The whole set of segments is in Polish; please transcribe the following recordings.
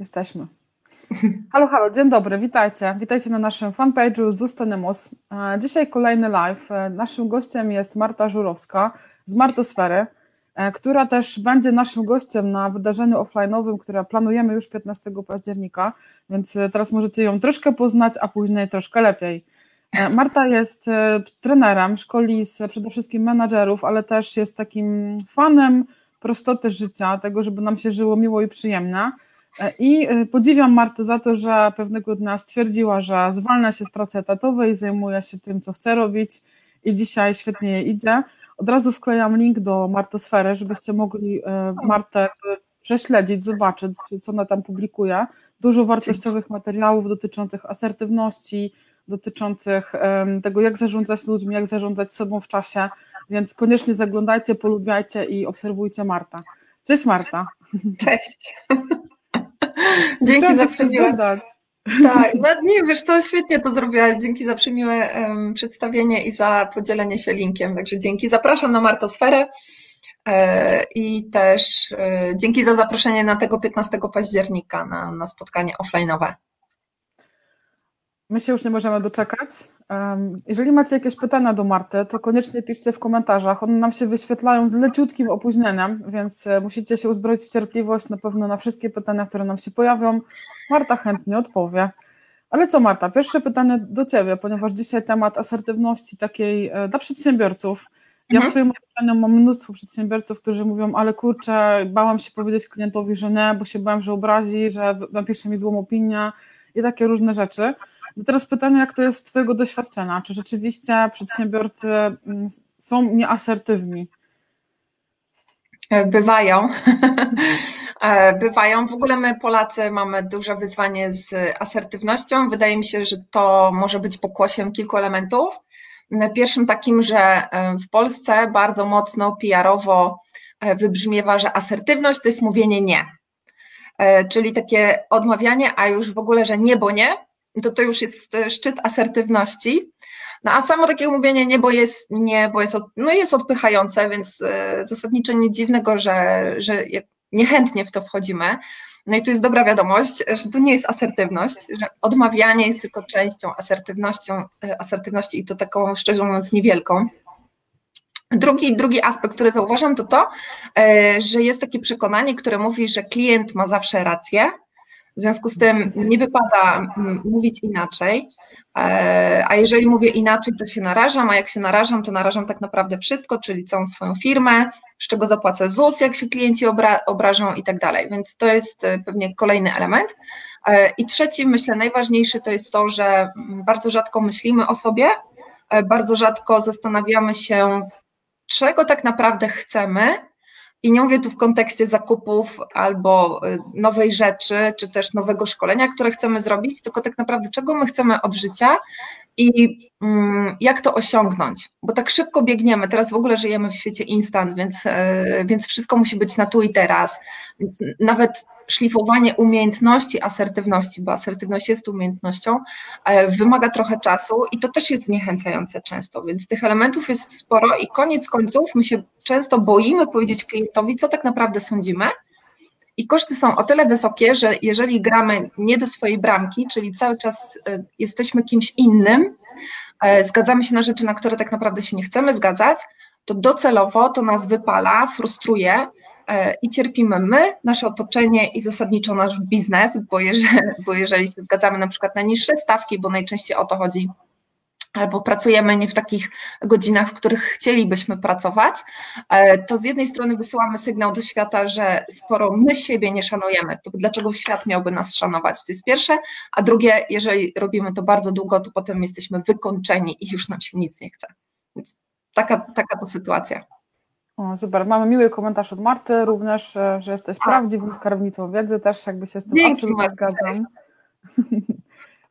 Jesteśmy. Halo, halo, dzień dobry, witajcie. Witajcie na naszym fanpage'u Zustonymus. E, dzisiaj kolejny live. E, naszym gościem jest Marta Żurowska z Martosfery, e, która też będzie naszym gościem na wydarzeniu offline'owym, które planujemy już 15 października, więc teraz możecie ją troszkę poznać, a później troszkę lepiej. Marta jest trenerem, szkoli z przede wszystkim menadżerów, ale też jest takim fanem prostoty życia, tego, żeby nam się żyło miło i przyjemnie. I e, podziwiam Martę za to, że pewnego dnia stwierdziła, że zwalnia się z pracy etatowej, zajmuje się tym, co chce robić i dzisiaj świetnie jej idzie. Od razu wklejam link do Martosfery, żebyście mogli e, Martę prześledzić, zobaczyć, co ona tam publikuje. Dużo wartościowych materiałów dotyczących asertywności, dotyczących tego, jak zarządzać ludźmi, jak zarządzać sobą w czasie, więc koniecznie zaglądajcie, polubiajcie i obserwujcie Marta. Cześć Marta. Cześć. Dzięki za przymiłe. Tak, no nie wiesz co, świetnie to zrobiłaś. Dzięki za przymiłe um, przedstawienie i za podzielenie się linkiem. Także dzięki. Zapraszam na Martosferę e, i też e, dzięki za zaproszenie na tego 15 października na, na spotkanie offline'owe. My się już nie możemy doczekać. Jeżeli macie jakieś pytania do Marty, to koniecznie piszcie w komentarzach. One nam się wyświetlają z leciutkim opóźnieniem, więc e, musicie się uzbroić w cierpliwość na pewno na wszystkie pytania, które nam się pojawią. Marta chętnie odpowie. Ale co Marta, pierwsze pytanie do Ciebie, ponieważ dzisiaj temat asertywności takiej e, dla przedsiębiorców. Ja mhm. w swoim otoczeniu mam mnóstwo przedsiębiorców, którzy mówią, ale kurczę, bałam się powiedzieć klientowi, że nie, bo się bałem, że obrazi, że napisze mi złą opinię i takie różne rzeczy. I teraz pytanie, jak to jest z Twojego doświadczenia? Czy rzeczywiście przedsiębiorcy mm, są nieasertywni? E, bywają. E, bywają. W ogóle my, Polacy, mamy duże wyzwanie z asertywnością. Wydaje mi się, że to może być pokłosiem kilku elementów. Pierwszym takim, że e, w Polsce bardzo mocno PR-owo wybrzmiewa, że asertywność to jest mówienie nie. Czyli takie odmawianie, a już w ogóle, że nie, bo nie, to to już jest szczyt asertywności. No a samo takie mówienie nie, bo jest, nie, bo jest, no jest odpychające, więc e, zasadniczo nic dziwnego, że, że niechętnie w to wchodzimy. No i tu jest dobra wiadomość, że to nie jest asertywność, że odmawianie jest tylko częścią asertywnością, e, asertywności i to taką szczerze mówiąc niewielką. Drugi, drugi aspekt, który zauważam, to to, e, że jest takie przekonanie, które mówi, że klient ma zawsze rację, w związku z tym nie wypada mówić inaczej, e, a jeżeli mówię inaczej, to się narażam, a jak się narażam, to narażam tak naprawdę wszystko, czyli całą swoją firmę, z czego zapłacę ZUS, jak się klienci obra obrażą i tak dalej. Więc to jest e, pewnie kolejny element. E, I trzeci, myślę, najważniejszy to jest to, że bardzo rzadko myślimy o sobie, bardzo rzadko zastanawiamy się, czego tak naprawdę chcemy i nie mówię tu w kontekście zakupów albo y, nowej rzeczy, czy też nowego szkolenia, które chcemy zrobić, tylko tak naprawdę czego my chcemy od życia i mm, jak to osiągnąć. Bo tak szybko biegniemy, teraz w ogóle żyjemy w świecie instant, więc, y, więc wszystko musi być na tu i teraz. Nawet szlifowanie umiejętności asertywności, bo asertywność jest umiejętnością, e, wymaga trochę czasu i to też jest zniechęcające często, więc tych elementów jest sporo i koniec końców my się często boimy powiedzieć klientowi, co tak naprawdę sądzimy. I koszty są o tyle wysokie, że jeżeli gramy nie do swojej bramki, czyli cały czas e, jesteśmy kimś innym, e, zgadzamy się na rzeczy, na które tak naprawdę się nie chcemy zgadzać, to docelowo to nas wypala, frustruje i cierpimy my, nasze otoczenie i zasadniczo nasz biznes, bo jeżeli, bo jeżeli się zgadzamy na przykład na niższe stawki, bo najczęściej o to chodzi, albo pracujemy nie w takich godzinach, w których chcielibyśmy pracować, e, to z jednej strony wysyłamy sygnał do świata, że skoro my siebie nie szanujemy, to dlaczego świat miałby nas szanować? To jest pierwsze, a drugie, jeżeli robimy to bardzo długo, to potem jesteśmy wykończeni i już nam się nic nie chce. Więc taka, taka to sytuacja. O, super. Mamy miły komentarz od Marty również, e, że jesteś prawdziwą skarbnicą wiedzy, też jakby się z tym Dzięki, absolutnie zgadzam.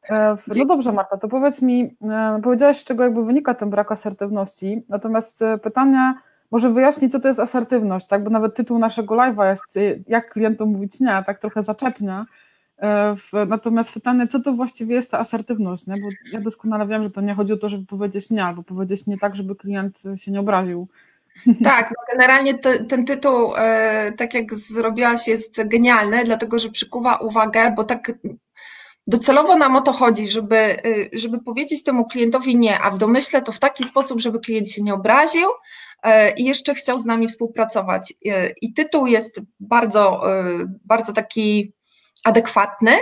E, no dobrze Marta, to powiedz mi, e, powiedziałaś z czego jakby wynika ten brak asertywności, natomiast pytanie, może wyjaśnić co to jest asertywność, tak, bo nawet tytuł naszego live'a jest jak klientom mówić nie, tak trochę zaczepnie, natomiast pytanie, co to właściwie jest ta asertywność, nie? bo ja doskonale wiem, że to nie chodzi o to, żeby powiedzieć nie, albo powiedzieć nie tak, żeby klient się nie obraził, Tak, no generalnie te, ten tytuł, e, tak jak zrobiłaś, jest genialny, dlatego że przykuwa uwagę, bo tak docelowo nam o to chodzi, żeby, e, żeby powiedzieć temu klientowi nie, a w domyśle to w taki sposób, żeby klient się nie obraził e, i jeszcze chciał z nami współpracować. I tytuł jest bardzo, bardzo taki adekwatny.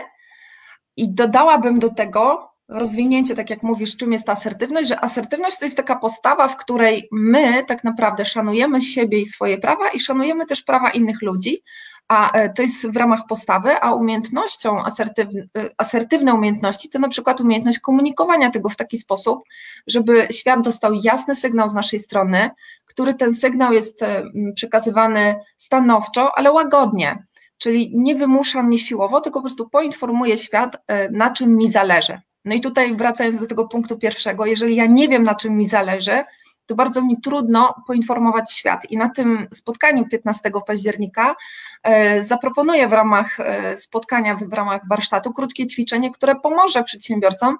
I dodałabym do tego rozwinięcie, tak jak mówisz, czym jest asertywność, że asertywność to jest taka postawa, w której my tak naprawdę szanujemy siebie i swoje prawa i szanujemy też prawa innych ludzi, a e, to jest w ramach postawy, a umiejętnością, asertywne, asertywne umiejętności to na przykład umiejętność komunikowania tego w taki sposób, żeby świat dostał jasny sygnał z naszej strony, który ten sygnał jest e, przekazywany stanowczo, ale łagodnie. Czyli nie wymusza mnie siłowo, tylko po prostu poinformuje świat, e, na czym mi zależy. No i tutaj wracając do tego punktu pierwszego, jeżeli ja nie wiem, na czym mi zależy, to bardzo mi trudno poinformować świat. I na tym spotkaniu 15 października e, zaproponuję w ramach e, spotkania, w ramach warsztatu krótkie ćwiczenie, które pomoże przedsiębiorcom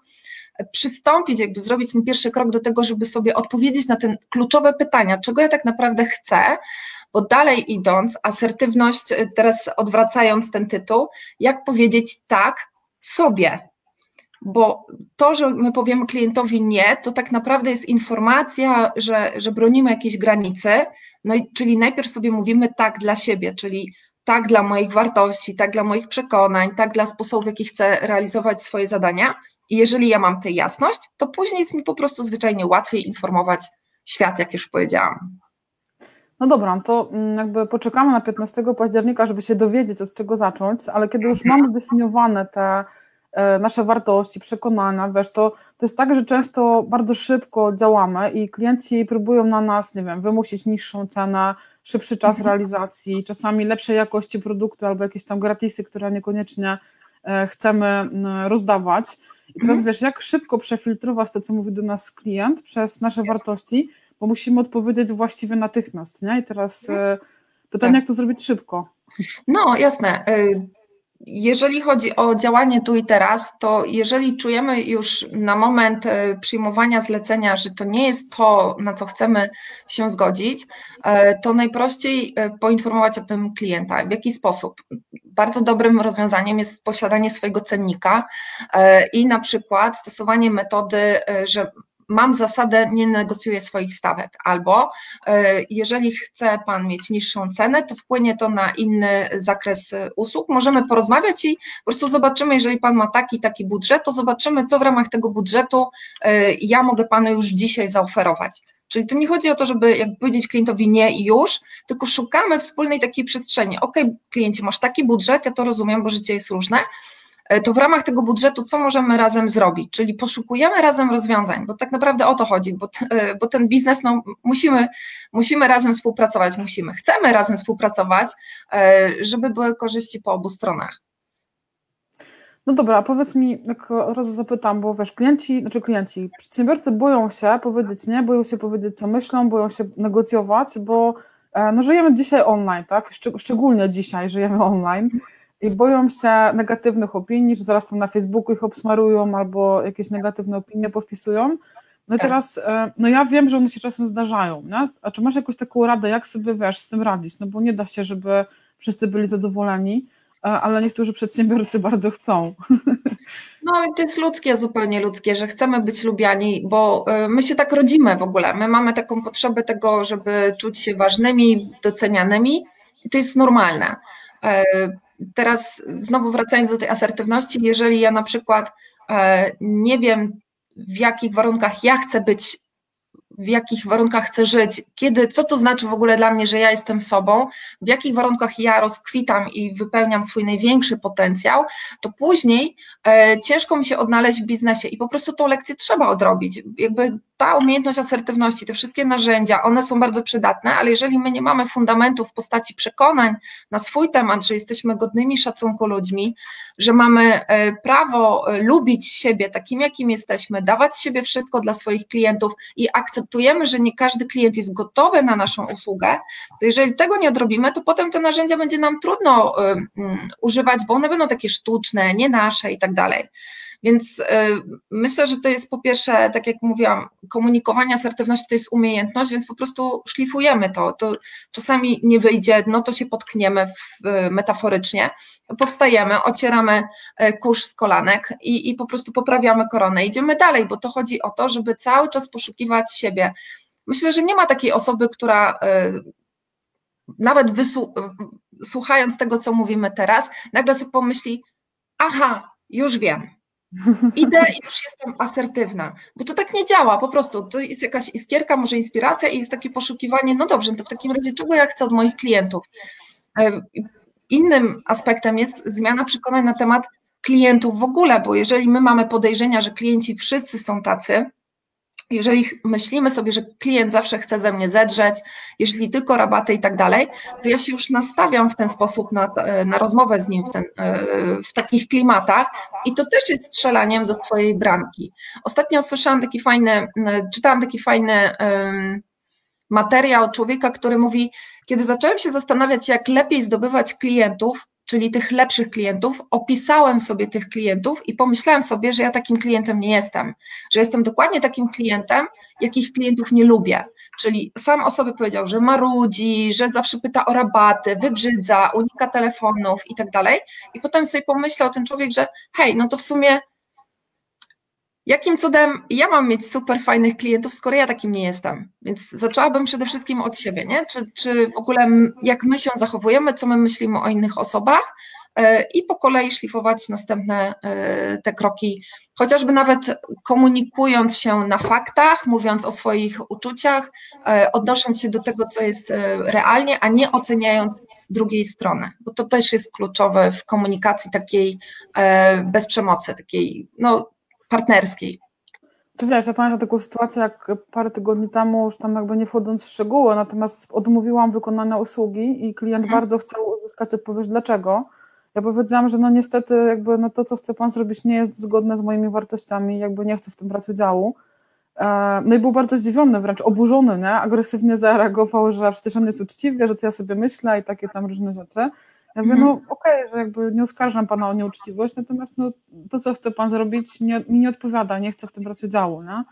przystąpić, jakby zrobić ten pierwszy krok do tego, żeby sobie odpowiedzieć na te kluczowe pytania, czego ja tak naprawdę chcę, bo dalej idąc, asertywność, e, teraz odwracając ten tytuł, jak powiedzieć tak sobie, bo to, że my powiemy klientowi nie, to tak naprawdę jest informacja, że, że bronimy jakiejś granicy, no i, czyli najpierw sobie mówimy tak dla siebie, czyli tak dla moich wartości, tak dla moich przekonań, tak dla sposobu, w jaki chcę realizować swoje zadania. I jeżeli ja mam tę jasność, to później jest mi po prostu zwyczajnie łatwiej informować świat, jak już powiedziałam. No dobra, to mm, jakby poczekamy na 15 października, żeby się dowiedzieć, od czego zacząć, ale kiedy już mam zdefiniowane te nasze wartości, przekonania, wiesz, to, to jest tak, że często bardzo szybko działamy i klienci próbują na nas, nie wiem, wymusić niższą cenę, szybszy czas mhm. realizacji, czasami lepszej jakości produktu albo jakieś tam gratisy, które niekoniecznie e, chcemy rozdawać. I teraz mhm. wiesz, jak szybko przefiltrować to, co mówi do nas klient przez nasze wartości, bo musimy odpowiedzieć właściwie natychmiast, nie? I teraz e, pytanie, tak. jak to zrobić szybko? No, jasne. E, jeżeli chodzi o działanie tu i teraz, to jeżeli czujemy już na moment e, przyjmowania zlecenia, że to nie jest to, na co chcemy się zgodzić, to najprościej poinformować o tym klienta. W jaki sposób? Bardzo dobrym rozwiązaniem jest posiadanie swojego cennika i na przykład stosowanie metody, że mam zasadę, nie negocjuję swoich stawek, albo e, jeżeli chce Pan mieć niższą cenę, to wpłynie to na inny zakres usług. Możemy porozmawiać i po prostu zobaczymy, jeżeli Pan ma taki, taki budżet, to zobaczymy, co w ramach tego budżetu e, ja mogę Panu już dzisiaj zaoferować. Czyli to nie chodzi o to, żeby jak powiedzieć klientowi nie i już, tylko szukamy wspólnej takiej przestrzeni. Ok, kliencie, masz taki budżet, ja to rozumiem, bo życie jest różne, to w ramach tego budżetu co możemy razem zrobić? Czyli poszukujemy razem rozwiązań, bo tak naprawdę o to chodzi, bo, e, bo ten biznes, no, musimy, musimy razem współpracować, musimy, chcemy razem współpracować, e, żeby były korzyści po obu stronach. No dobra, powiedz mi, jak razu zapytam, bo wiesz, klienci, znaczy klienci, przedsiębiorcy boją się powiedzieć nie, boją się powiedzieć, co myślą, boją się negocjować, bo no, żyjemy dzisiaj online, tak? Szczególnie dzisiaj żyjemy online i boją się negatywnych opinii, że zaraz tam na Facebooku ich obsmarują albo jakieś negatywne opinie powpisują. No i tak. teraz, e, no ja wiem, że one się czasem zdarzają, nie? A czy masz jakąś taką radę, jak sobie, wiesz, z tym radzić? No bo nie da się, żeby wszyscy byli zadowoleni, e, ale niektórzy przedsiębiorcy bardzo chcą. No to jest ludzkie, zupełnie ludzkie, że chcemy być lubiani, bo e, my się tak rodzimy w ogóle. My mamy taką potrzebę tego, żeby czuć się ważnymi, docenianymi i to jest normalne teraz znowu wracając do tej asertywności, jeżeli ja na przykład e, nie wiem, w jakich warunkach ja chcę być w jakich warunkach chcę żyć, kiedy, co to znaczy w ogóle dla mnie, że ja jestem sobą, w jakich warunkach ja rozkwitam i wypełniam swój największy potencjał, to później e, ciężko mi się odnaleźć w biznesie i po prostu tą lekcję trzeba odrobić. Jakby ta umiejętność asertywności, te wszystkie narzędzia, one są bardzo przydatne, ale jeżeli my nie mamy fundamentu w postaci przekonań na swój temat, że jesteśmy godnymi szacunku ludźmi, że mamy e, prawo e, lubić siebie takim, jakim jesteśmy, dawać siebie wszystko dla swoich klientów i akceptujemy, że nie każdy klient jest gotowy na naszą usługę, to jeżeli tego nie odrobimy, to potem te narzędzia będzie nam trudno używać, bo one będą takie sztuczne, nie nasze i tak dalej. Więc myślę, że to jest po pierwsze, tak jak mówiłam, komunikowanie asertywności to jest umiejętność, więc po prostu szlifujemy to. to czasami nie wyjdzie, no to się potkniemy w, metaforycznie, powstajemy, ocieramy kurz z kolanek i, i po prostu poprawiamy koronę. Idziemy dalej, bo to chodzi o to, żeby cały czas poszukiwać siebie. Myślę, że nie ma takiej osoby, która nawet słuchając tego, co mówimy teraz, nagle sobie pomyśli, aha, już wiem, idę i już jestem asertywna, bo to tak nie działa, po prostu to jest jakaś iskierka, może inspiracja i jest takie poszukiwanie, no dobrze, to w takim razie czego ja chcę od moich klientów? Innym aspektem jest zmiana przekonań na temat klientów w ogóle, bo jeżeli my mamy podejrzenia, że klienci wszyscy są tacy, jeżeli myślimy sobie, że klient zawsze chce ze mnie zedrzeć, jeżeli tylko rabaty i tak dalej, to ja się już nastawiam w ten sposób na, na rozmowę z nim w, ten, w takich klimatach i to też jest strzelaniem do swojej bramki. Ostatnio słyszałam taki fajny, czytałam taki fajny materiał człowieka, który mówi, kiedy zacząłem się zastanawiać, jak lepiej zdobywać klientów, czyli tych lepszych klientów, opisałem sobie tych klientów i pomyślałem sobie, że ja takim klientem nie jestem, że jestem dokładnie takim klientem, jakich klientów nie lubię. Czyli sam o sobie powiedział, że marudzi, że zawsze pyta o rabaty, wybrzydza, unika telefonów i tak dalej. I potem sobie pomyślał ten człowiek, że hej, no to w sumie jakim cudem ja mam mieć super fajnych klientów, skoro ja takim nie jestem? Więc zaczęłabym przede wszystkim od siebie, nie? Czy, czy w ogóle jak my się zachowujemy, co my myślimy o innych osobach e, i po kolei szlifować następne e, te kroki, chociażby nawet komunikując się na faktach, mówiąc o swoich uczuciach, e, odnosząc się do tego, co jest realnie, a nie oceniając drugiej strony, bo to też jest kluczowe w komunikacji takiej bez przemocy, takiej no, partnerskiej. Ty wiesz, ja pamiętam taką sytuację, jak parę tygodni temu, już tam jakby nie wchodząc w szczegóły, natomiast odmówiłam wykonania usługi i klient mhm. bardzo chciał uzyskać odpowiedź dlaczego. Ja powiedziałam, że no niestety jakby no to, co chce Pan zrobić nie jest zgodne z moimi wartościami, jakby nie chcę w tym brać udziału. E, no i był bardzo zdziwiony, wręcz oburzony, nie? agresywnie zareagował, że przecież on jest uczciwy, że co ja sobie myślę i takie tam różne rzeczy. Ja mówię, no mhm. okej, okay, że jakby nie oskarżam pana o nieuczciwość, natomiast no, to, co chce pan zrobić, nie, mi nie odpowiada, nie chcę w tym brać udziału, nie?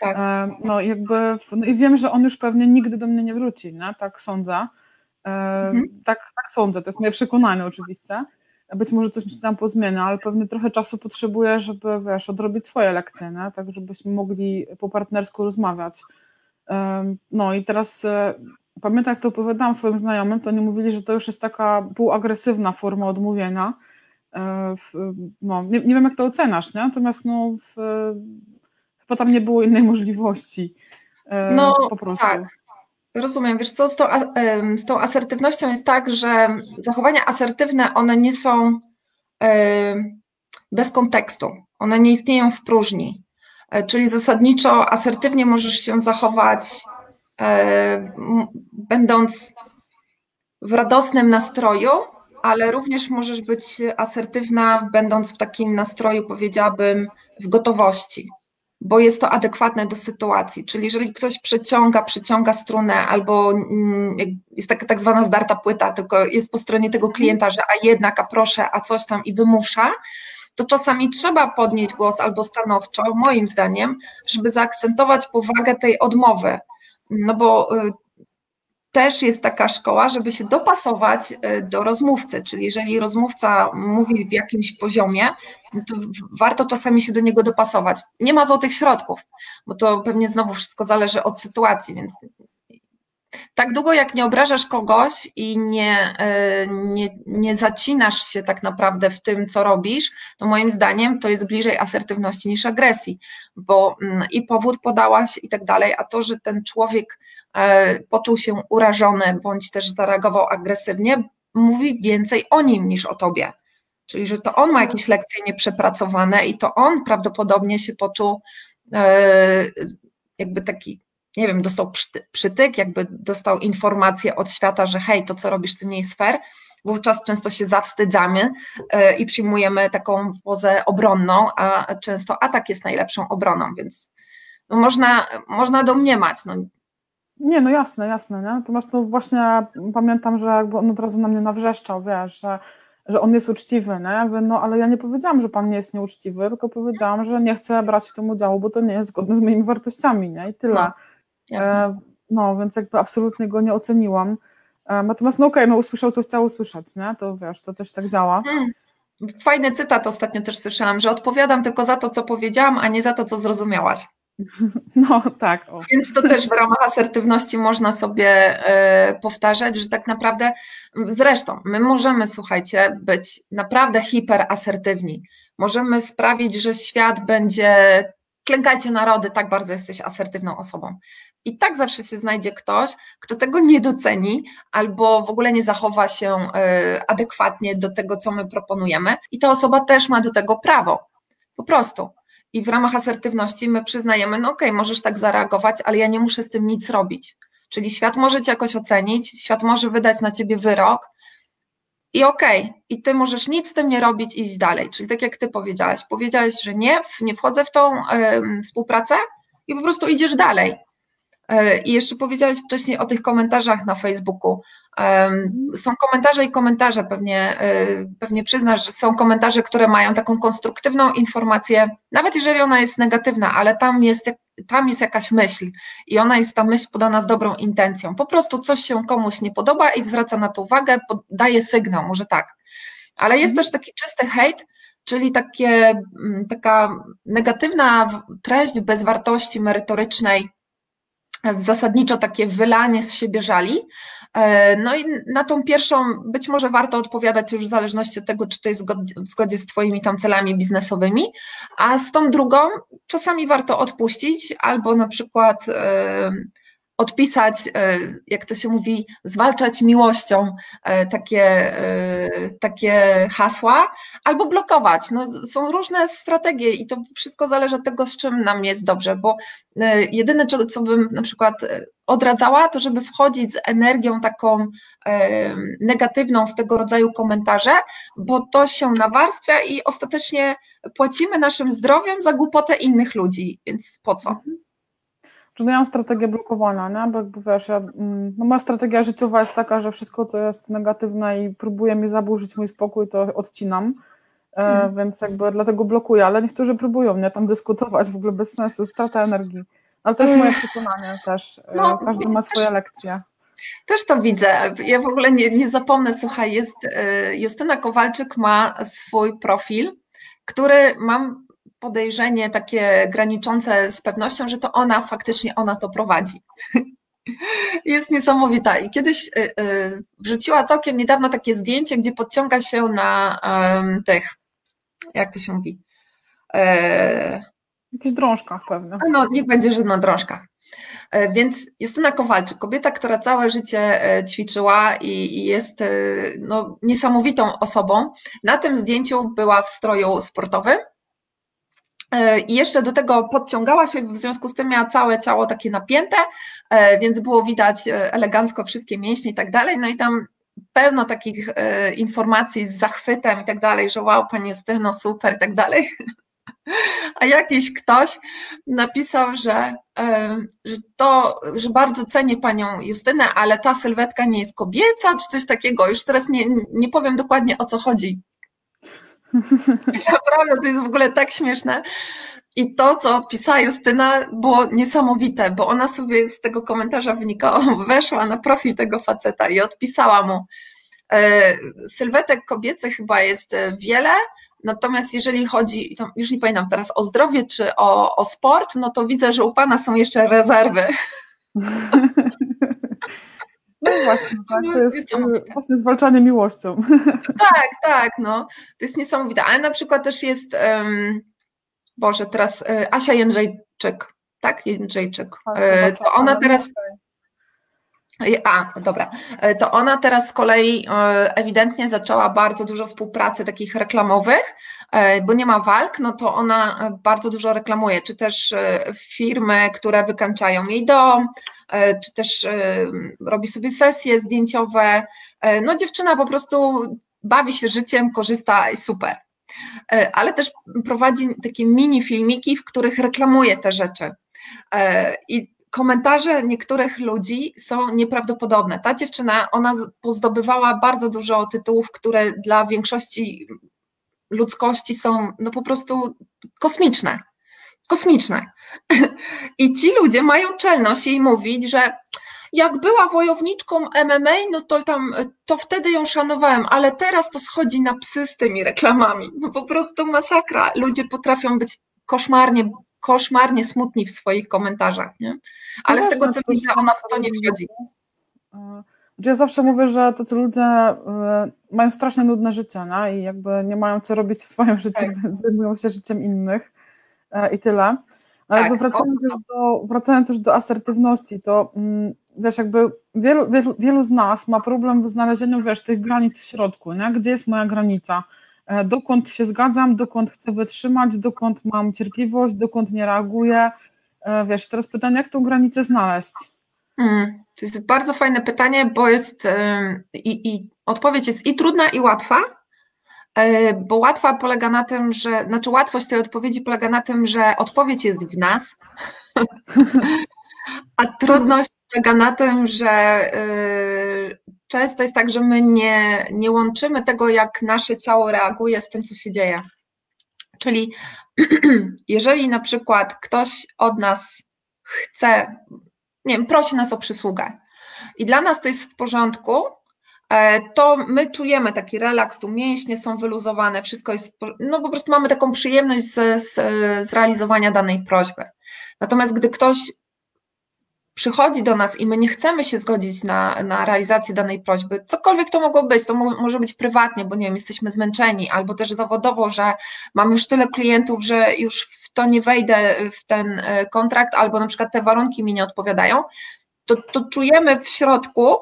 Tak. E, no jakby, no i wiem, że on już pewnie nigdy do mnie nie wróci, nie? tak sądzę. E, mhm. tak, tak sądzę, to jest moje przekonanie oczywiste. Być może coś mi się tam pozmienia, ale pewnie trochę czasu potrzebuję, żeby wiesz, odrobić swoje lekcje, nie? tak żebyśmy mogli po partnersku rozmawiać. E, no i teraz pamiętam, jak to opowiadałam swoim znajomym, to oni mówili, że to już jest taka półagresywna forma odmówienia. E, no, nie, nie wiem, jak to oceniasz, nie? natomiast no, w, chyba tam nie było innej możliwości. E, no, po prostu. tak. Rozumiem. Wiesz co, z tą, z tą asertywnością jest tak, że zachowania asertywne, one nie są bez kontekstu. One nie istnieją w próżni. E, czyli zasadniczo asertywnie możesz się zachować E, będąc w radosnym nastroju, ale również możesz być asertywna, będąc w takim nastroju, powiedziałabym, w gotowości, bo jest to adekwatne do sytuacji. Czyli jeżeli ktoś przeciąga, przyciąga strunę, albo mm, jest taka tak zwana zdarta płyta, tylko jest po stronie tego klienta, że a jednak, a proszę, a coś tam i wymusza, to czasami trzeba podnieść głos albo stanowczo, moim zdaniem, żeby zaakcentować powagę tej odmowy no bo y, też jest taka szkoła, żeby się dopasować y, do rozmówcy, czyli jeżeli rozmówca mówi w jakimś poziomie, to warto czasami się do niego dopasować. Nie ma złotych środków, bo to pewnie znowu wszystko zależy od sytuacji, więc tak długo jak nie obrażasz kogoś i nie, y, nie, nie zacinasz się tak naprawdę w tym, co robisz, to moim zdaniem to jest bliżej asertywności niż agresji, bo mm, i powód podałaś i tak dalej, a to, że ten człowiek e, poczuł się urażony bądź też zareagował agresywnie, mówi więcej o nim niż o tobie. Czyli, że to on ma jakieś lekcje nieprzepracowane i to on prawdopodobnie się poczuł e, jakby taki nie wiem, dostał przytyk, jakby dostał informację od świata, że hej, to co robisz, to nie jest fair, wówczas często się zawstydzamy e, i przyjmujemy taką pozę obronną, a często atak jest najlepszą obroną, więc no można, można domniemać. No. Nie, no jasne, jasne, nie? Natomiast no właśnie pamiętam, że jakby on od razu na mnie nawrzeszczał, wiesz, że że on jest uczciwy, nie? Ja mówię, no ale ja nie powiedziałam, że pan nie jest nieuczciwy, tylko powiedziałam, że nie chcę brać w tym udziału, bo to nie jest zgodne z moimi wartościami, nie? I tyle. No, jasne. E, no, więc jakby absolutnie go nie oceniłam. E, natomiast no okej, no usłyszał, co chciał usłyszeć, nie? To wiesz, to też tak działa. Mm. Fajny cytat ostatnio też słyszałam, że odpowiadam tylko za to, co powiedziałam, a nie za to, co zrozumiałaś. No tak. O. Więc to też w ramach asertywności można sobie e, powtarzać, że tak naprawdę, zresztą, my możemy, słuchajcie, być naprawdę hiperasertywni. Możemy sprawić, że świat będzie. Klękajcie narody, tak bardzo jesteś asertywną osobą. I tak zawsze się znajdzie ktoś, kto tego nie doceni albo w ogóle nie zachowa się e, adekwatnie do tego, co my proponujemy, i ta osoba też ma do tego prawo. Po prostu. I w ramach asertywności my przyznajemy, no okej, okay, możesz tak zareagować, ale ja nie muszę z tym nic robić. Czyli świat może cię jakoś ocenić, świat może wydać na ciebie wyrok i okej, okay, i ty możesz nic z tym nie robić i iść dalej. Czyli tak jak ty powiedziałaś, powiedziałaś, że nie, nie wchodzę w tą y, współpracę i po prostu idziesz dalej. Y, I jeszcze powiedziałeś wcześniej o tych komentarzach na Facebooku. Są komentarze i komentarze, pewnie, y, pewnie przyznasz, że są komentarze, które mają taką konstruktywną informację, nawet jeżeli ona jest negatywna, ale tam jest, tam jest jakaś myśl i ona jest ta myśl podana z dobrą intencją. Po prostu coś się komuś nie podoba i zwraca na to uwagę, daje sygnał, może tak. Ale jest też taki czysty hejt, czyli takie, mm, taka negatywna treść bez wartości merytorycznej, zasadniczo takie wylanie z siebie żali, E, no i na tą pierwszą być może warto odpowiadać już w zależności od tego, czy to jest w zgodzie z Twoimi tam celami biznesowymi, a z tą drugą czasami warto odpuścić albo na przykład e, odpisać, e, jak to się mówi, zwalczać miłością e, takie, e, takie hasła, albo blokować. No, są różne strategie i to wszystko zależy od tego, z czym nam jest dobrze, bo jedyne, co bym na przykład odradzała, to żeby wchodzić z energią taką negatywną w tego rodzaju komentarze, bo to się nawarstwia i ostatecznie płacimy naszym zdrowiem za głupotę innych ludzi, więc po co? Że ja mam strategię blokowania, nie? bo jakby wiesz, ja, mm, no moja strategia życiowa jest taka, że wszystko, co jest negatywne i próbuje mi zaburzyć mój spokój, to odcinam, hmm. więc jakby dlatego blokuję, ale niektórzy próbują mnie tam dyskutować, w ogóle bez sensu, strata energii. Ale to jest moje przekonanie też, e, no, każdy ma swoje lekcje. Też to widzę. Ja w ogóle nie, nie zapomnę, słuchaj, jest, e, Justyna Kowalczyk ma swój profil, który mam podejrzenie takie graniczące z pewnością, że to ona faktycznie ona to prowadzi. Jest niesamowita. I kiedyś y, y, wrzuciła całkiem niedawno takie zdjęcie, gdzie podciąga się na tych, jak to się mówi? E, Jakichś drążkach pewnie. No, niech będzie, że na drążkach. E, więc Justyna Kowalczyk, kobieta, która całe życie e, ćwiczyła i jest no, niesamowitą osobą. Na tym zdjęciu była w stroju sportowym E, I jeszcze do tego podciągała się, w związku z tym miała całe ciało takie napięte, e, więc było widać e, elegancko wszystkie mięśnie i tak dalej. No i tam pełno takich informacji z zachwytem i tak dalej, że wow, pani Justyno, super i tak dalej. A jakiś ktoś napisał, że, że to, że bardzo cenię panią Justynę, ale ta sylwetka nie jest kobieca, czy coś takiego. Już teraz nie, nie powiem dokładnie o co chodzi. Naprawdę, to jest w ogóle tak śmieszne. I to, co odpisała Justyna, było niesamowite, bo ona sobie z tego komentarza wynikało, weszła na profil tego faceta i odpisała mu. E, sylwetek kobiecych chyba jest e, wiele, natomiast jeżeli chodzi, już nie pamiętam teraz, o zdrowie czy o, o sport, no to widzę, że u Pana są jeszcze rezerwy. No właśnie, tak, to jest właśnie zwalczanie miłością. Tak, tak, no, to jest niesamowite, ale na przykład też jest, um, Boże, teraz y, Asia Jędrzejczyk, tak, Jędrzejczyk, tak, y, to ona teraz... A, dobra. To ona teraz z kolei ewidentnie zaczęła bardzo dużo współpracy takich reklamowych, bo nie ma walk, no to ona bardzo dużo reklamuje, czy też firmy, które wykańczają jej dom, E, czy też e, robi sobie sesje zdjęciowe. E, no dziewczyna po prostu bawi się życiem, korzysta i super. Ale też prowadzi takie mini filmiki, w których reklamuje te rzeczy. I komentarze niektórych ludzi są nieprawdopodobne. Ta dziewczyna, ona pozdobywała bardzo dużo tytułów, które dla większości ludzkości są no po prostu kosmiczne. Kosmiczne. I ci ludzie mają czelność jej mówić, że jak była wojowniczką MMA, no to tam, to wtedy ją szanowałem, ale teraz to schodzi na psy z tymi reklamami. No po prostu masakra. Ludzie potrafią być koszmarnie, koszmarnie smutni w swoich komentarzach, nie? Ale no z tego co widzę, ona w to nie wchodzi. Ja zawsze mówię, że tacy ludzie y, mają strasznie nudne życie nie? i jakby nie mają co robić w swoim życiu, tak. więc zajmują się życiem innych i tyle. Ale tak. jakby wracając, już do, wracając już do asertywności, to mm, wiesz, jakby wielu, wielu, wielu z nas ma problem w znalezieniu, wiesz, tych granic w środku, nie? gdzie jest moja granica, e, dokąd się zgadzam, dokąd chcę wytrzymać, dokąd mam cierpliwość, dokąd nie reaguję, e, wiesz, teraz pytanie, jak tą granicę znaleźć? Hmm, to jest bardzo fajne pytanie, bo jest i, i odpowiedź jest i trudna, i łatwa, e, bo łatwa polega na tym, że, znaczy łatwość tej odpowiedzi polega na tym, że odpowiedź jest w nas, a trudność polega na tym, że y, często jest tak, że my nie, nie łączymy tego, jak nasze ciało reaguje z tym, co się dzieje. Czyli jeżeli na przykład ktoś od nas chce, nie wiem, prosi nas o przysługę i dla nas to jest w porządku, e, to my czujemy taki relaks, tu mięśnie są wyluzowane, wszystko jest, no po prostu mamy taką przyjemność z, z, z realizowania danej prośby. Natomiast gdy ktoś przychodzi do nas i my nie chcemy się zgodzić na, na realizację danej prośby, cokolwiek to mogło być, to może być prywatnie, bo nie wiem, jesteśmy zmęczeni, albo też zawodowo, że mam już tyle klientów, że już w to nie wejdę w ten e, kontrakt, albo na przykład te warunki mi nie odpowiadają, to, to czujemy w środku, e,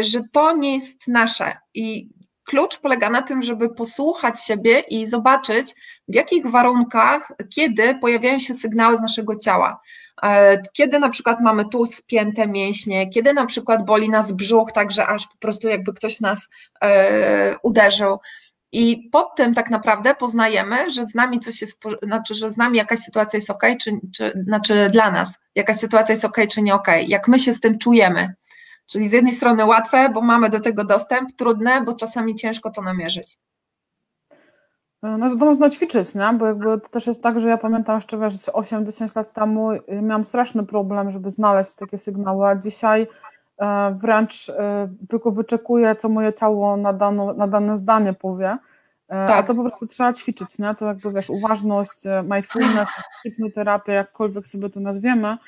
że to nie jest nasze i klucz polega na tym, żeby posłuchać siebie i zobaczyć, w jakich warunkach, kiedy pojawiają się sygnały z naszego ciała. E, kiedy na przykład mamy tu spięte mięśnie, kiedy na przykład boli nas brzuch, także aż po prostu jakby ktoś nas e, uderzył. I pod tym tak naprawdę poznajemy, że z nami coś jest, znaczy, że z nami jakaś sytuacja jest ok, czy, czy znaczy dla nas jakaś sytuacja jest ok, czy nie ok, jak my się z tym czujemy. Czyli z jednej strony łatwe, bo mamy do tego dostęp, trudne, bo czasami ciężko to namierzyć. No to można ćwiczyć, nie? bo jakby to też jest tak, że ja pamiętam jeszcze, wiesz, 8-10 lat temu miałam straszny problem, żeby znaleźć takie sygnały, a dzisiaj e, wręcz e, tylko wyczekuję, co moje ciało na, dano, na dane zdanie powie, tak. a to po prostu trzeba ćwiczyć, nie? to jakby wiesz, uważność, mindfulness, hipnoterapia, jakkolwiek sobie to nazwiemy,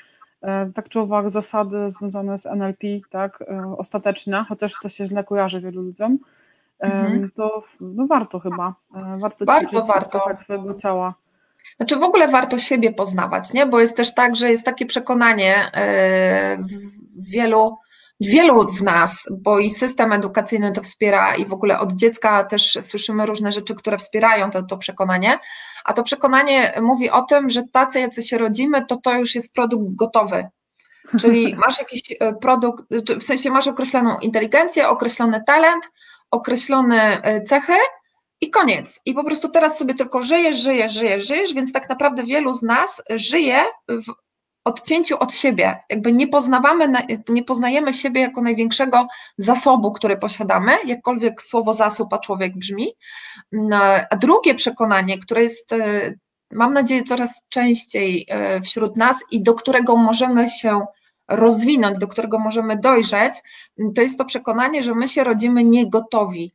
tak czy owak zasady związane z NLP, tak, ostateczne, chociaż to się źle kojarzy wielu ludziom, mhm. to no warto chyba. E, warto Bardzo warto. swojego ciała. Znaczy w ogóle warto siebie poznawać, nie? bo jest też tak, że jest takie przekonanie e, w wielu, wielu w nas, bo i system edukacyjny to wspiera i w ogóle od dziecka też słyszymy różne rzeczy, które wspierają to, to przekonanie, a to przekonanie mówi o tym, że tacy, jacy się rodzimy, to to już jest produkt gotowy. Czyli masz jakiś e, produkt, w sensie masz określoną inteligencję, określony talent, określone e, cechy i koniec. I po prostu teraz sobie tylko żyjesz, żyjesz, żyjesz, żyjesz, więc tak naprawdę wielu z nas żyje w odcięciu od siebie. Jakby nie poznawamy, nie poznajemy siebie jako największego zasobu, który posiadamy, jakkolwiek słowo zasób, a człowiek brzmi. No, a drugie przekonanie, które jest, e, mam nadzieję, coraz częściej e, wśród nas i do którego możemy się rozwinąć, do którego możemy dojrzeć, to jest to przekonanie, że my się rodzimy niegotowi,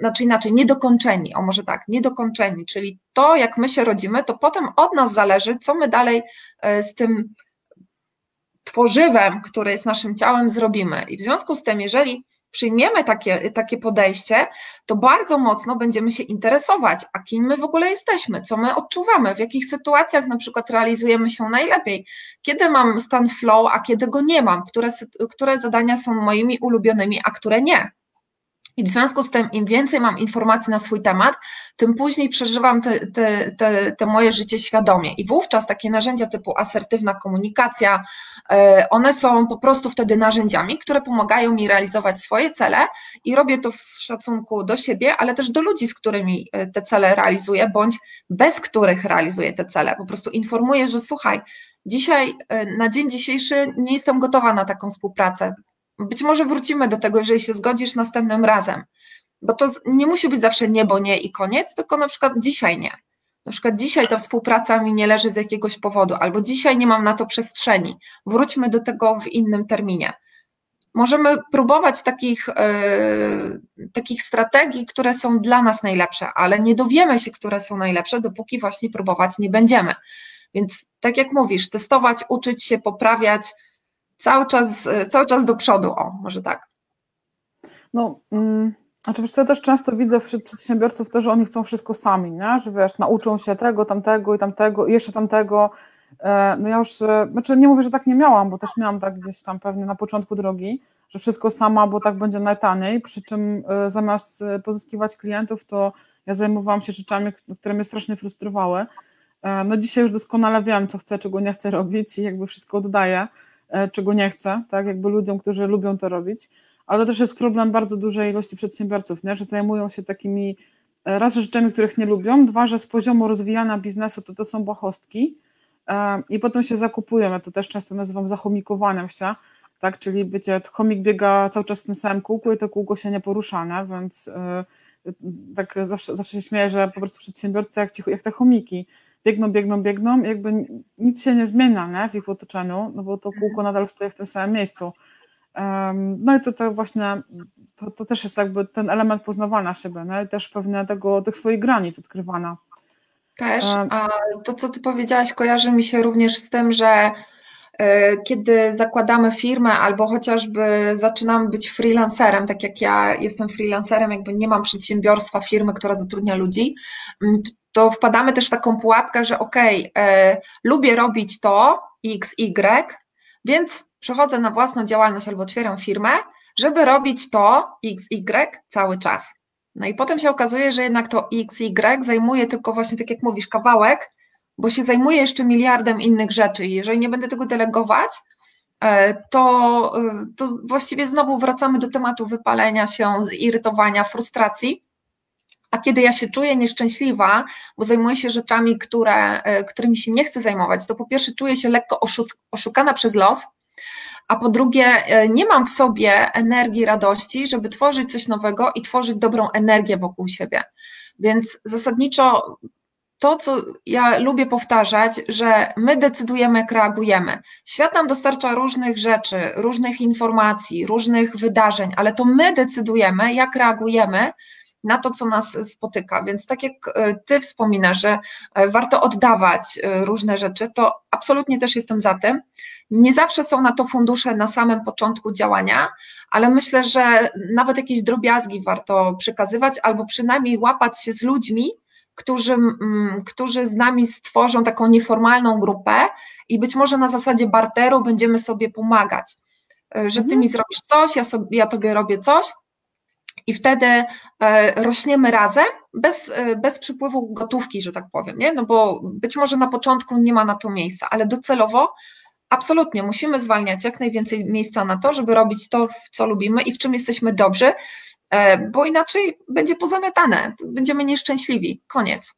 znaczy inaczej, niedokończeni, o może tak, niedokończeni, czyli to, jak my się rodzimy, to potem od nas zależy, co my dalej e, z tym tworzywem, które jest naszym ciałem, zrobimy. I w związku z tym, jeżeli przyjmiemy takie, takie podejście, to bardzo mocno będziemy się interesować, a kim my w ogóle jesteśmy, co my odczuwamy, w jakich sytuacjach na przykład realizujemy się najlepiej, kiedy mam stan flow, a kiedy go nie mam, które, które zadania są moimi ulubionymi, a które nie. I w związku z tym, im więcej mam informacji na swój temat, tym później przeżywam te, te, te, te, moje życie świadomie. I wówczas takie narzędzia typu asertywna komunikacja, e, one są po prostu wtedy narzędziami, które pomagają mi realizować swoje cele i robię to w szacunku do siebie, ale też do ludzi, z którymi e, te cele realizuję, bądź bez których realizuję te cele. Po prostu informuję, że słuchaj, dzisiaj, e, na dzień dzisiejszy nie jestem gotowa na taką współpracę. Być może wrócimy do tego, jeżeli się zgodzisz następnym razem, bo to nie musi być zawsze niebo nie i koniec, tylko na przykład dzisiaj nie. Na przykład dzisiaj ta współpraca mi nie leży z jakiegoś powodu, albo dzisiaj nie mam na to przestrzeni. Wróćmy do tego w innym terminie. Możemy próbować takich, yy, takich strategii, które są dla nas najlepsze, ale nie dowiemy się, które są najlepsze, dopóki właśnie próbować nie będziemy. Więc tak jak mówisz, testować, uczyć się, poprawiać, cały czas, cały czas do przodu, o, może tak. No, mm, znaczy ja też często widzę wśród przedsiębiorców to, że oni chcą wszystko sami, nie? że wiesz, nauczą się tego, tamtego i tamtego i jeszcze tamtego. E, no ja już, e, znaczy nie mówię, że tak nie miałam, bo też miałam tak gdzieś tam pewnie na początku drogi, że wszystko sama, bo tak będzie najtaniej, przy czym e, zamiast pozyskiwać klientów, to ja zajmowałam się rzeczami, które mnie strasznie frustrowały. No dzisiaj już doskonale wiem, co chcę, czego nie chcę robić i jakby wszystko oddaję. E, czego nie chcę, tak, jakby ludziom, którzy lubią to robić, ale też jest problem bardzo dużej ilości przedsiębiorców, nie? że zajmują się takimi e, raz rzeczami, których nie lubią, dwa, że z poziomu rozwijania biznesu to to są błahostki e, i potem się zakupują, ja to też często nazywam zachomikowaniem się, tak, czyli bycie, chomik biega cały czas w tym samym kółku i to kółko się nie porusza, nie? więc tak zawsze, zawsze się śmieję, że po prostu przedsiębiorcy jak, ci, jak te chomiki, biegną, biegną, biegną, jakby nic się nie zmienia nie, w ich otoczeniu, no bo to kółko nadal stoi w tym samym miejscu. No i to, to właśnie, to, to też jest jakby ten element poznawania siebie, nie? i też pewnie tego, tych swoich granic odkrywania. Też, a to co ty powiedziałaś kojarzy mi się również z tym, że kiedy zakładamy firmę albo chociażby zaczynamy być freelancerem, tak jak ja jestem freelancerem, jakby nie mam przedsiębiorstwa, firmy, która zatrudnia ludzi, to wpadamy też w taką pułapkę, że ok, e, lubię robić to X, Y, więc przechodzę na własną działalność albo otwieram firmę, żeby robić to X, Y cały czas. No i potem się okazuje, że jednak to X, Y zajmuje tylko właśnie, tak jak mówisz, kawałek, bo się zajmuje jeszcze miliardem innych rzeczy i jeżeli nie będę tego delegować, e, to, e, to właściwie znowu wracamy do tematu wypalenia się, zirytowania, frustracji, a kiedy ja się czuję nieszczęśliwa, bo zajmuję się rzeczami, które, e, którymi się nie chcę zajmować, to po pierwsze czuję się lekko oszukana przez los, a po drugie nie mam w sobie energii, radości, żeby tworzyć coś nowego i tworzyć dobrą energię wokół siebie. Więc zasadniczo to, co ja lubię powtarzać, że my decydujemy, jak reagujemy. Świat nam dostarcza różnych rzeczy, różnych informacji, różnych wydarzeń, ale to my decydujemy, jak reagujemy na to, co nas spotyka. Więc tak jak e, Ty wspominasz, że e, warto oddawać e, różne rzeczy, to absolutnie też jestem za tym. Nie zawsze są na to fundusze na samym początku działania, ale myślę, że nawet jakieś drobiazgi warto przekazywać albo przynajmniej łapać się z ludźmi, którzy, którzy z nami stworzą taką nieformalną grupę i być może na zasadzie barteru będziemy sobie pomagać. Że ty mhm. mi zrobisz coś, ja, sobie, ja tobie robię coś, i wtedy e, rośniemy razem, bez, e, bez przypływu gotówki, że tak powiem, nie? No bo być może na początku nie ma na to miejsca, ale docelowo absolutnie musimy zwalniać jak najwięcej miejsca na to, żeby robić to, w co lubimy i w czym jesteśmy dobrzy, e, bo inaczej będzie pozamiatane, będziemy nieszczęśliwi. Koniec.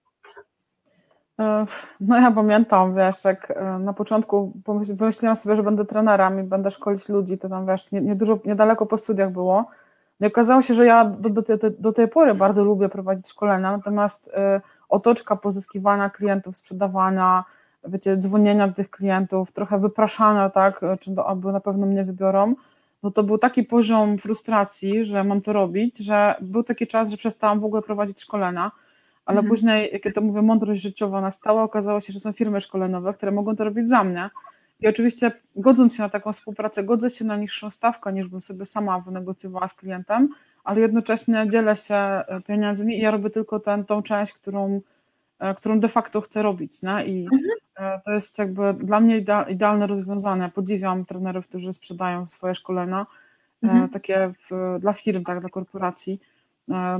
No ja pamiętam, wiesz, jak na początku wymyśliłam sobie, że będę trenerem i będę szkolić ludzi, to tam wiesz, nie, nie niedaleko po studiach było no i okazało się, że ja do, do, do tej pory bardzo lubię prowadzić szkolenia, natomiast y, otoczka pozyskiwania klientów, sprzedawania, wiecie, dzwonienia do tych klientów, trochę wypraszania, tak, czy do, albo na pewno mnie wybiorą, no to był taki poziom frustracji, że mam to robić, że był taki czas, że przestałam w ogóle prowadzić szkolenia, ale mhm. później, jak ja to mówię, mądrość życiowa nastała, okazało się, że są firmy szkoleniowe, które mogą to robić za mnie, i oczywiście godząc się na taką współpracę, godzę się na niższą stawkę, niż bym sobie sama wynegocjowała z klientem, ale jednocześnie dzielę się e, pieniędzmi i ja robię tylko ten, tą część, którą, którą de facto chcę robić. Nie? I mhm. E, to jest jakby dla mnie idealne rozwiązanie. Podziwiam trenerów, którzy sprzedają swoje szkolenia mhm. takie w, dla firm, tak, dla korporacji.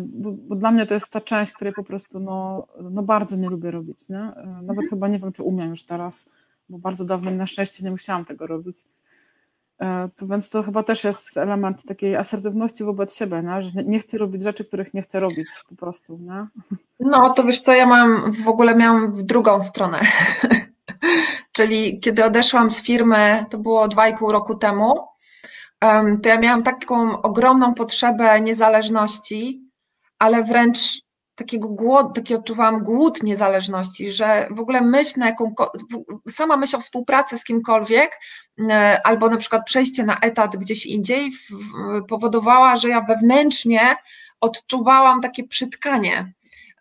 Bo, bo, dla mnie to jest ta część, której po prostu no, no bardzo nie lubię robić. Nie? Nawet mhm. chyba nie wiem, czy umiem już teraz, bo bardzo dawno na szczęście nie musiałam tego robić. E, to więc to chyba też jest element takiej asertywności wobec siebie, nie? że nie chcę robić rzeczy, których nie chcę robić po prostu. Nie? No to wiesz co, ja mam w ogóle miałam w drugą stronę. Czyli kiedy odeszłam z firmy, to było dwa i pół roku temu, to ja miałam taką ogromną potrzebę niezależności, ale wręcz takiego głod, taki odczuwałam głód niezależności, że w ogóle myśl na jaką, sama myśl o współpracy z kimkolwiek, e, albo na przykład przejście na etat gdzieś indziej powodowała, że ja wewnętrznie odczuwałam takie przytkanie.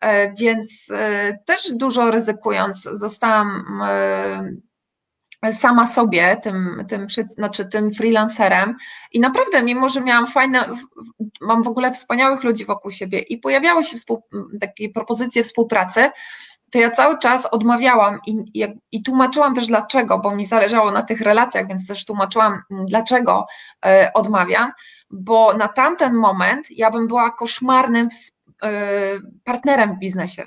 E, więc e, też dużo ryzykując, zostałam sama sobie, tym, tym, znaczy tym freelancerem i naprawdę, mimo że miałam fajne, mam w ogóle wspaniałych ludzi wokół siebie i pojawiały się współ, takie propozycje współpracy, to ja cały czas odmawiałam i, i, i, tłumaczyłam też dlaczego, bo mi zależało na tych relacjach, więc też tłumaczyłam, dlaczego e, odmawiam, bo na tamten moment ja bym była koszmarnym e, partnerem w biznesie.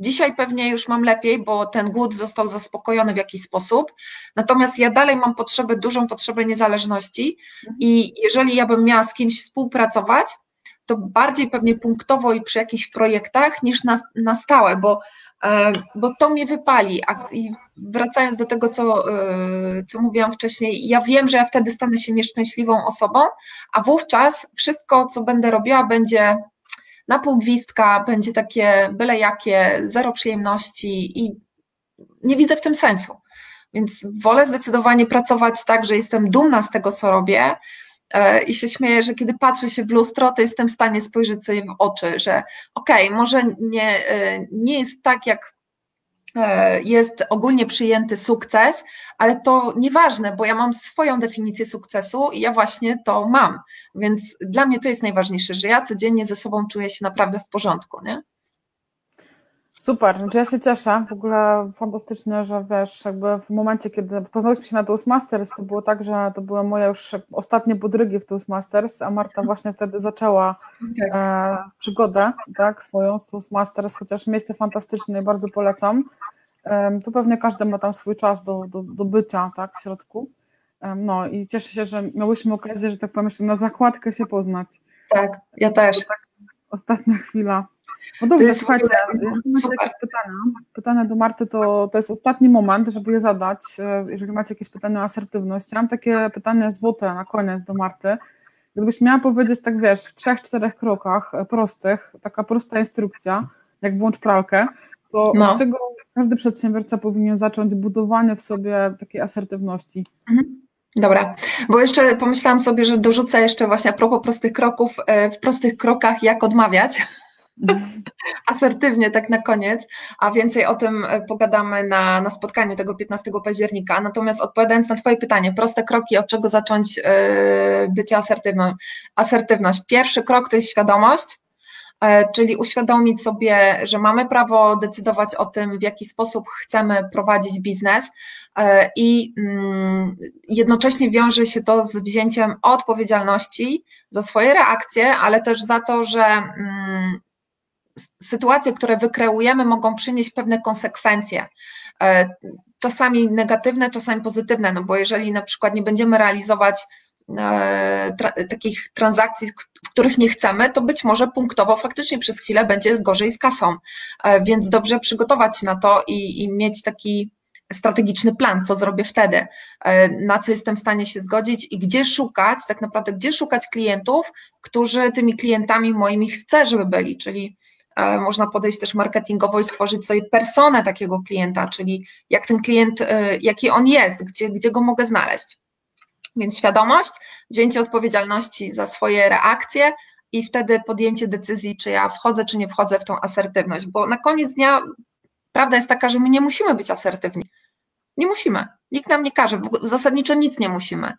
Dzisiaj pewnie już mam lepiej, bo ten głód został zaspokojony w jakiś sposób. Natomiast ja dalej mam potrzebę, dużą potrzebę niezależności i jeżeli ja bym miała z kimś współpracować, to bardziej pewnie punktowo i przy jakichś projektach niż na, na stałe, bo, e, bo to mnie wypali. A wracając do tego, co, e, co mówiłam wcześniej, ja wiem, że ja wtedy stanę się nieszczęśliwą osobą, a wówczas wszystko, co będę robiła, będzie na pół gwizdka będzie takie byle jakie, zero przyjemności i nie widzę w tym sensu. Więc wolę zdecydowanie pracować tak, że jestem dumna z tego, co robię e, i się śmieję, że kiedy patrzę się w lustro, to jestem w stanie spojrzeć sobie w oczy, że okej, okay, może nie, e, nie jest tak, jak jest ogólnie przyjęty sukces, ale to nieważne, bo ja mam swoją definicję sukcesu i ja właśnie to mam. Więc dla mnie to jest najważniejsze, że ja codziennie ze sobą czuję się naprawdę w porządku, nie? Super, znaczy ja się cieszę, w ogóle fantastycznie, że wiesz, jakby w momencie, kiedy poznałyśmy się na Toastmasters, to było tak, że to były moje już ostatnie podrygi w Toastmasters, a Marta właśnie wtedy zaczęła tak. e, przygodę, tak, swoją z Toastmasters, chociaż miejsce fantastyczne i bardzo polecam. E, to pewnie każdy ma tam swój czas do, do, do bycia, tak, w środku. E, no i cieszę się, że miałyśmy okazję, że tak powiem, jeszcze na zakładkę się poznać. Tak, ja też. Tak, ostatnia chwila. No dobrze, słuchajcie, jeżeli jakieś pytania, pytania do Marty, to, to jest ostatni moment, żeby je zadać. E, jeżeli macie jakieś pytania o asertywność, ja mam takie pytanie złote na koniec do Marty. Gdybyś miała powiedzieć, tak wiesz, w trzech, czterech krokach e, prostych, taka prosta instrukcja, jak włącz pralkę, to no. z czego każdy przedsiębiorca powinien zacząć budowanie w sobie takiej asertywności? Mhm. Dobra, bo jeszcze pomyślałam sobie, że dorzucę jeszcze właśnie a propos prostych kroków, e, w prostych krokach, jak odmawiać. Asertywnie tak na koniec, a więcej o tym e, pogadamy na, na spotkaniu tego 15 października. Natomiast odpowiadając na Twoje pytanie, proste kroki, od czego zacząć yy, bycie asertywną. Asertywność. Pierwszy krok to jest świadomość, e, czyli uświadomić sobie, że mamy prawo decydować o tym, w jaki sposób chcemy prowadzić biznes i mm, jednocześnie wiąże się to z wzięciem odpowiedzialności za swoje reakcje, ale też za to, że mm, sytuacje, które wykreujemy, mogą przynieść pewne konsekwencje. E, czasami negatywne, czasami pozytywne, no bo jeżeli na przykład nie będziemy realizować e, tra takich transakcji, w których nie chcemy, to być może punktowo faktycznie przez chwilę będzie gorzej z kasą. E, więc dobrze przygotować się na to i, i mieć taki strategiczny plan, co zrobię wtedy, na co jestem w stanie się zgodzić i gdzie szukać, tak naprawdę, gdzie szukać klientów, którzy tymi klientami moimi chcę, żeby byli, czyli można podejść też marketingowo i stworzyć sobie personę takiego klienta, czyli jak ten klient, e, jaki on jest, gdzie, gdzie go mogę znaleźć. Więc świadomość, wzięcie odpowiedzialności za swoje reakcje i wtedy podjęcie decyzji, czy ja wchodzę, czy nie wchodzę w tą asertywność, bo na koniec dnia prawda jest taka, że my nie musimy być asertywni. Nie musimy. Nikt nam nie każe. Zasadniczo nic nie musimy.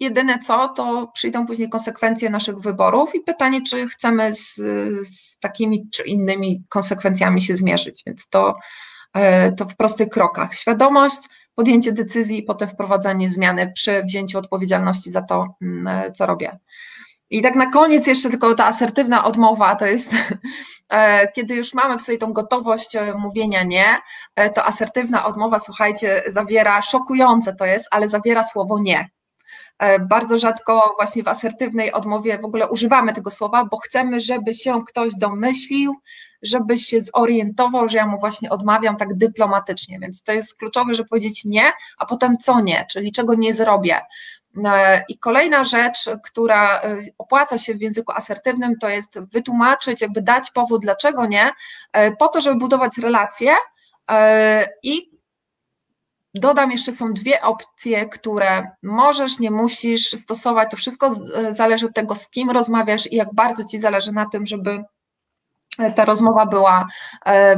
E, Jedyne co, to przyjdą później konsekwencje naszych wyborów i pytanie, czy chcemy z, z takimi czy innymi konsekwencjami się zmierzyć. Więc to, e, to w prostych krokach. Świadomość, podjęcie decyzji i potem wprowadzanie zmiany przy wzięciu odpowiedzialności za to, mm, co robię. I tak na koniec jeszcze tylko ta asertywna odmowa, to jest e, kiedy już mamy w sobie tą gotowość e, mówienia nie, e, to asertywna odmowa, słuchajcie, zawiera, szokujące to jest, ale zawiera słowo nie. Bardzo rzadko właśnie w asertywnej odmowie w ogóle używamy tego słowa, bo chcemy, żeby się ktoś domyślił, żeby się zorientował, że ja mu właśnie odmawiam tak dyplomatycznie. Więc to jest kluczowe, żeby powiedzieć nie, a potem co nie, czyli czego nie zrobię. E, I kolejna rzecz, która e, opłaca się w języku asertywnym, to jest wytłumaczyć, jakby dać powód, dlaczego nie, e, po to, żeby budować relacje. I dodam jeszcze, są dwie opcje, które możesz, nie musisz stosować. To wszystko zależy od tego, z kim rozmawiasz i jak bardzo ci zależy na tym, żeby ta rozmowa była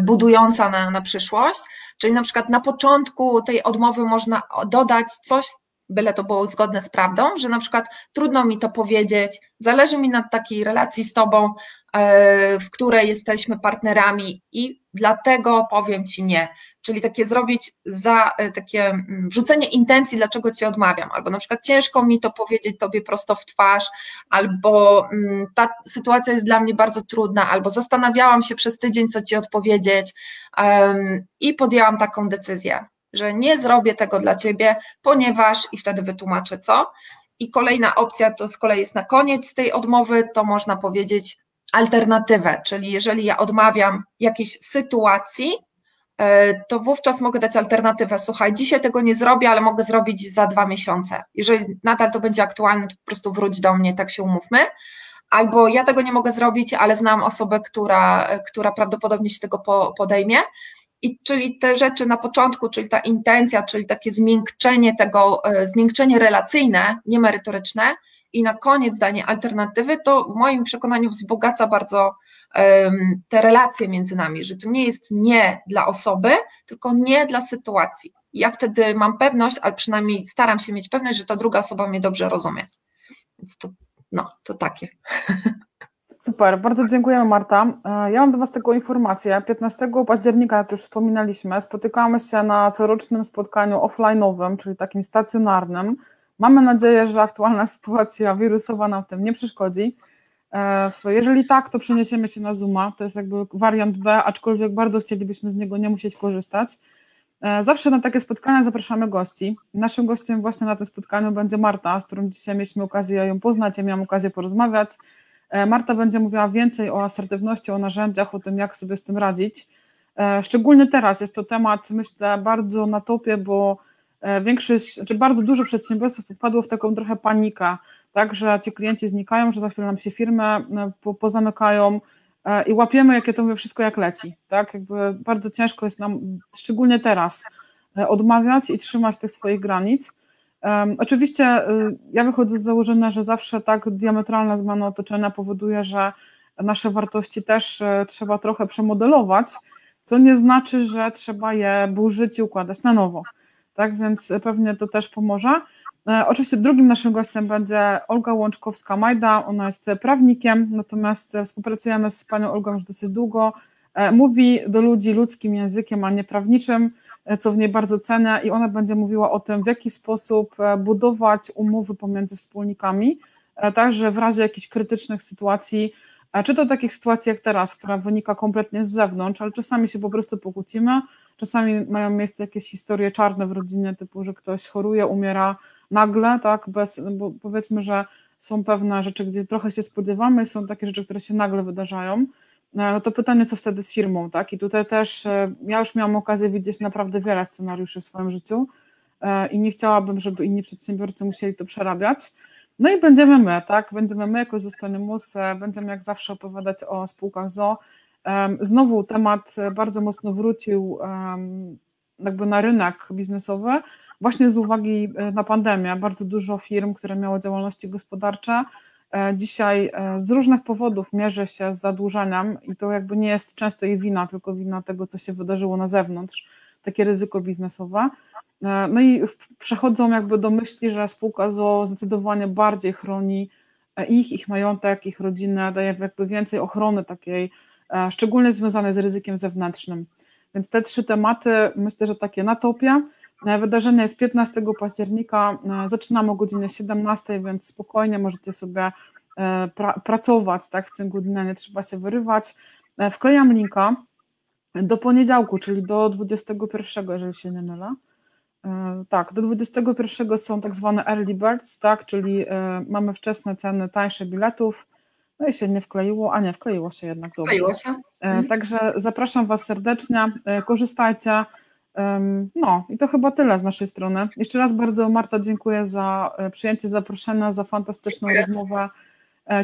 budująca na, na przyszłość. Czyli na przykład na początku tej odmowy można dodać coś, byle to było zgodne z prawdą, że na przykład trudno mi to powiedzieć, zależy mi na takiej relacji z tobą, e, w której jesteśmy partnerami i dlatego powiem ci nie. Czyli takie zrobić za e, takie mm, rzucenie intencji, dlaczego ci odmawiam, albo na przykład ciężko mi to powiedzieć tobie prosto w twarz, albo mm, ta sytuacja jest dla mnie bardzo trudna, albo zastanawiałam się przez tydzień, co ci odpowiedzieć i podjęłam taką decyzję że nie zrobię tego dla ciebie, ponieważ i wtedy wytłumaczę co. I kolejna opcja to z kolei jest na koniec tej odmowy, to można powiedzieć alternatywę, czyli jeżeli ja odmawiam jakiejś sytuacji, e, to wówczas mogę dać alternatywę. Słuchaj, dzisiaj tego nie zrobię, ale mogę zrobić za dwa miesiące. Jeżeli nadal to będzie aktualne, to po prostu wróć do mnie, tak się umówmy. Albo ja tego nie mogę zrobić, ale znam osobę, która, która prawdopodobnie się tego podejmie. I czyli te rzeczy na początku, czyli ta intencja, czyli takie zmiękczenie tego, e, zmiękczenie relacyjne, niemerytoryczne i na koniec danie alternatywy, to w moim przekonaniu wzbogaca bardzo te relacje między nami, że to nie jest nie dla osoby, tylko nie dla sytuacji. Ja wtedy mam pewność, ale przynajmniej staram się mieć pewność, że ta druga osoba mnie dobrze rozumie. Więc to, no, to takie. Super, bardzo dziękujemy Marta. E, ja mam do Was taką informację. 15 października, jak już wspominaliśmy, spotykamy się na corocznym spotkaniu offline'owym, czyli takim stacjonarnym. Mamy nadzieję, że aktualna sytuacja wirusowa nam w tym nie przeszkodzi. E, jeżeli tak, to przeniesiemy się na Zooma. To jest jakby wariant B, aczkolwiek bardzo chcielibyśmy z niego nie musieć korzystać. E, zawsze na takie spotkania zapraszamy gości. Naszym gościem właśnie na tym spotkaniu będzie Marta, z którą dzisiaj mieliśmy okazję ją poznać, ja miałam okazję porozmawiać. E, Marta będzie mówiła więcej o asertywności, o narzędziach, o tym, jak sobie z tym radzić. Szczególnie teraz jest to temat, myślę, bardzo na topie, bo większość, czy znaczy bardzo dużo przedsiębiorców popadło w taką trochę panikę, tak, że ci klienci znikają, że za chwilę nam się firmy pozamykają i łapiemy, jakie to wszystko jak leci, tak, jakby bardzo ciężko jest nam, szczególnie teraz, odmawiać i trzymać tych swoich granic. Um, oczywiście ja wychodzę z założenia, że zawsze tak diametralna zmiana otoczenia powoduje, że nasze wartości też trzeba trochę przemodelować, co nie znaczy, że trzeba je burzyć i układać na nowo. Tak więc pewnie to też pomoże. E, oczywiście drugim naszym gościem będzie Olga Łączkowska-Majda. Ona jest prawnikiem, natomiast współpracujemy z panią Olgą już dosyć długo. E, mówi do ludzi ludzkim językiem, a nie prawniczym co w niej bardzo cenię, i ona będzie mówiła o tym, w jaki sposób e, budować umowy pomiędzy wspólnikami, e, także w razie jakichś krytycznych sytuacji, e, czy to takich sytuacji jak teraz, która wynika kompletnie z zewnątrz, ale czasami się po prostu pokłócimy, czasami mają miejsce jakieś historie czarne w rodzinie, typu, że ktoś choruje, umiera nagle, tak, bez, bo powiedzmy, że są pewne rzeczy, gdzie trochę się spodziewamy, są takie rzeczy, które się nagle wydarzają, no, no to pytanie, co wtedy z firmą, tak? I tutaj też e, ja już miałam okazję widzieć naprawdę wiele scenariuszy w swoim życiu e, i nie chciałabym, żeby inni przedsiębiorcy musieli to przerabiać. No i będziemy my, tak? Będziemy my jako ze MUS, e, będziemy jak zawsze opowiadać o spółkach ZO. Znowu temat bardzo mocno wrócił jakby na rynek biznesowy, właśnie z uwagi na pandemię. Bardzo dużo firm, które miały działalności gospodarcze, E, dzisiaj e, z różnych powodów mierzy się z zadłużeniem i to jakby nie jest często jej wina, tylko wina tego, co się wydarzyło na zewnątrz, takie ryzyko biznesowe. E, no i przechodzą jakby do myśli, że spółka ZO zdecydowanie bardziej chroni ich, ich majątek, ich rodzinę, daje jakby więcej ochrony takiej, szczególnie związanej z ryzykiem zewnętrznym. Więc te trzy tematy myślę, że takie na topie. E, Wydarzenie jest 15 października, e, zaczynamy o godzinie 17, więc spokojnie możecie sobie e, pra pracować tak, w ciągu dnia, nie trzeba się wyrywać. E, Wklejam linka do poniedziałku, czyli do 21, jeżeli się nie mylę. E, Tak, do 21 są tak zwane early birds, tak, czyli e, mamy wczesne ceny, tańsze biletów. No i się nie wkleiło, a nie, wkleiło się jednak dobrze. Kleiło się. E, Także zapraszam Was serdecznie, e, korzystajcie. No i to chyba tyle z naszej strony. Jeszcze raz bardzo Marta dziękuję za e, przyjęcie zaproszenia, za fantastyczną Dziękuję. rozmowę.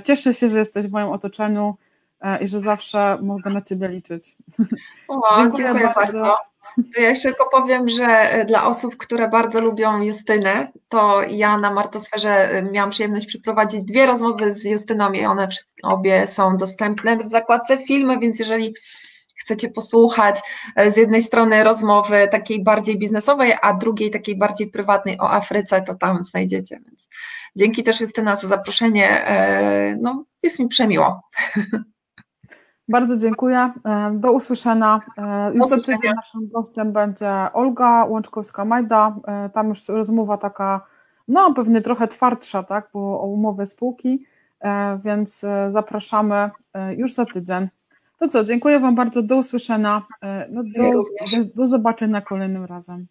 Cieszę się, że jesteś w moim otoczeniu i że zawsze mogę na Ciebie liczyć. O, Dziękuję dziękuję, bardzo. bardzo. To ja jeszcze tylko powiem, że e, dla osób, które bardzo lubią Justynę, to ja na Martosferze e, miałam przyjemność przeprowadzić dwie rozmowy z Justyną i one obie są dostępne w zakładce filmy, więc jeżeli chcecie posłuchać e, z jednej strony rozmowy takiej bardziej biznesowej, a drugiej takiej bardziej prywatnej o Afryce, to tam znajdziecie. Więc dzięki też Justyna za zaproszenie. No, jest mi przemiło. Bardzo dziękuję. E, Do usłyszenia. E, Już za tydzień naszym gościem będzie Olga Łączkowska-Majda. E, Tam już rozmowa taka, no pewnie trochę twardsza, tak, bo o umowę spółki, więc zapraszamy już za tydzień. To co, dziękuję Wam bardzo, do usłyszenia. No, do, do, do zobaczenia kolejnym razem.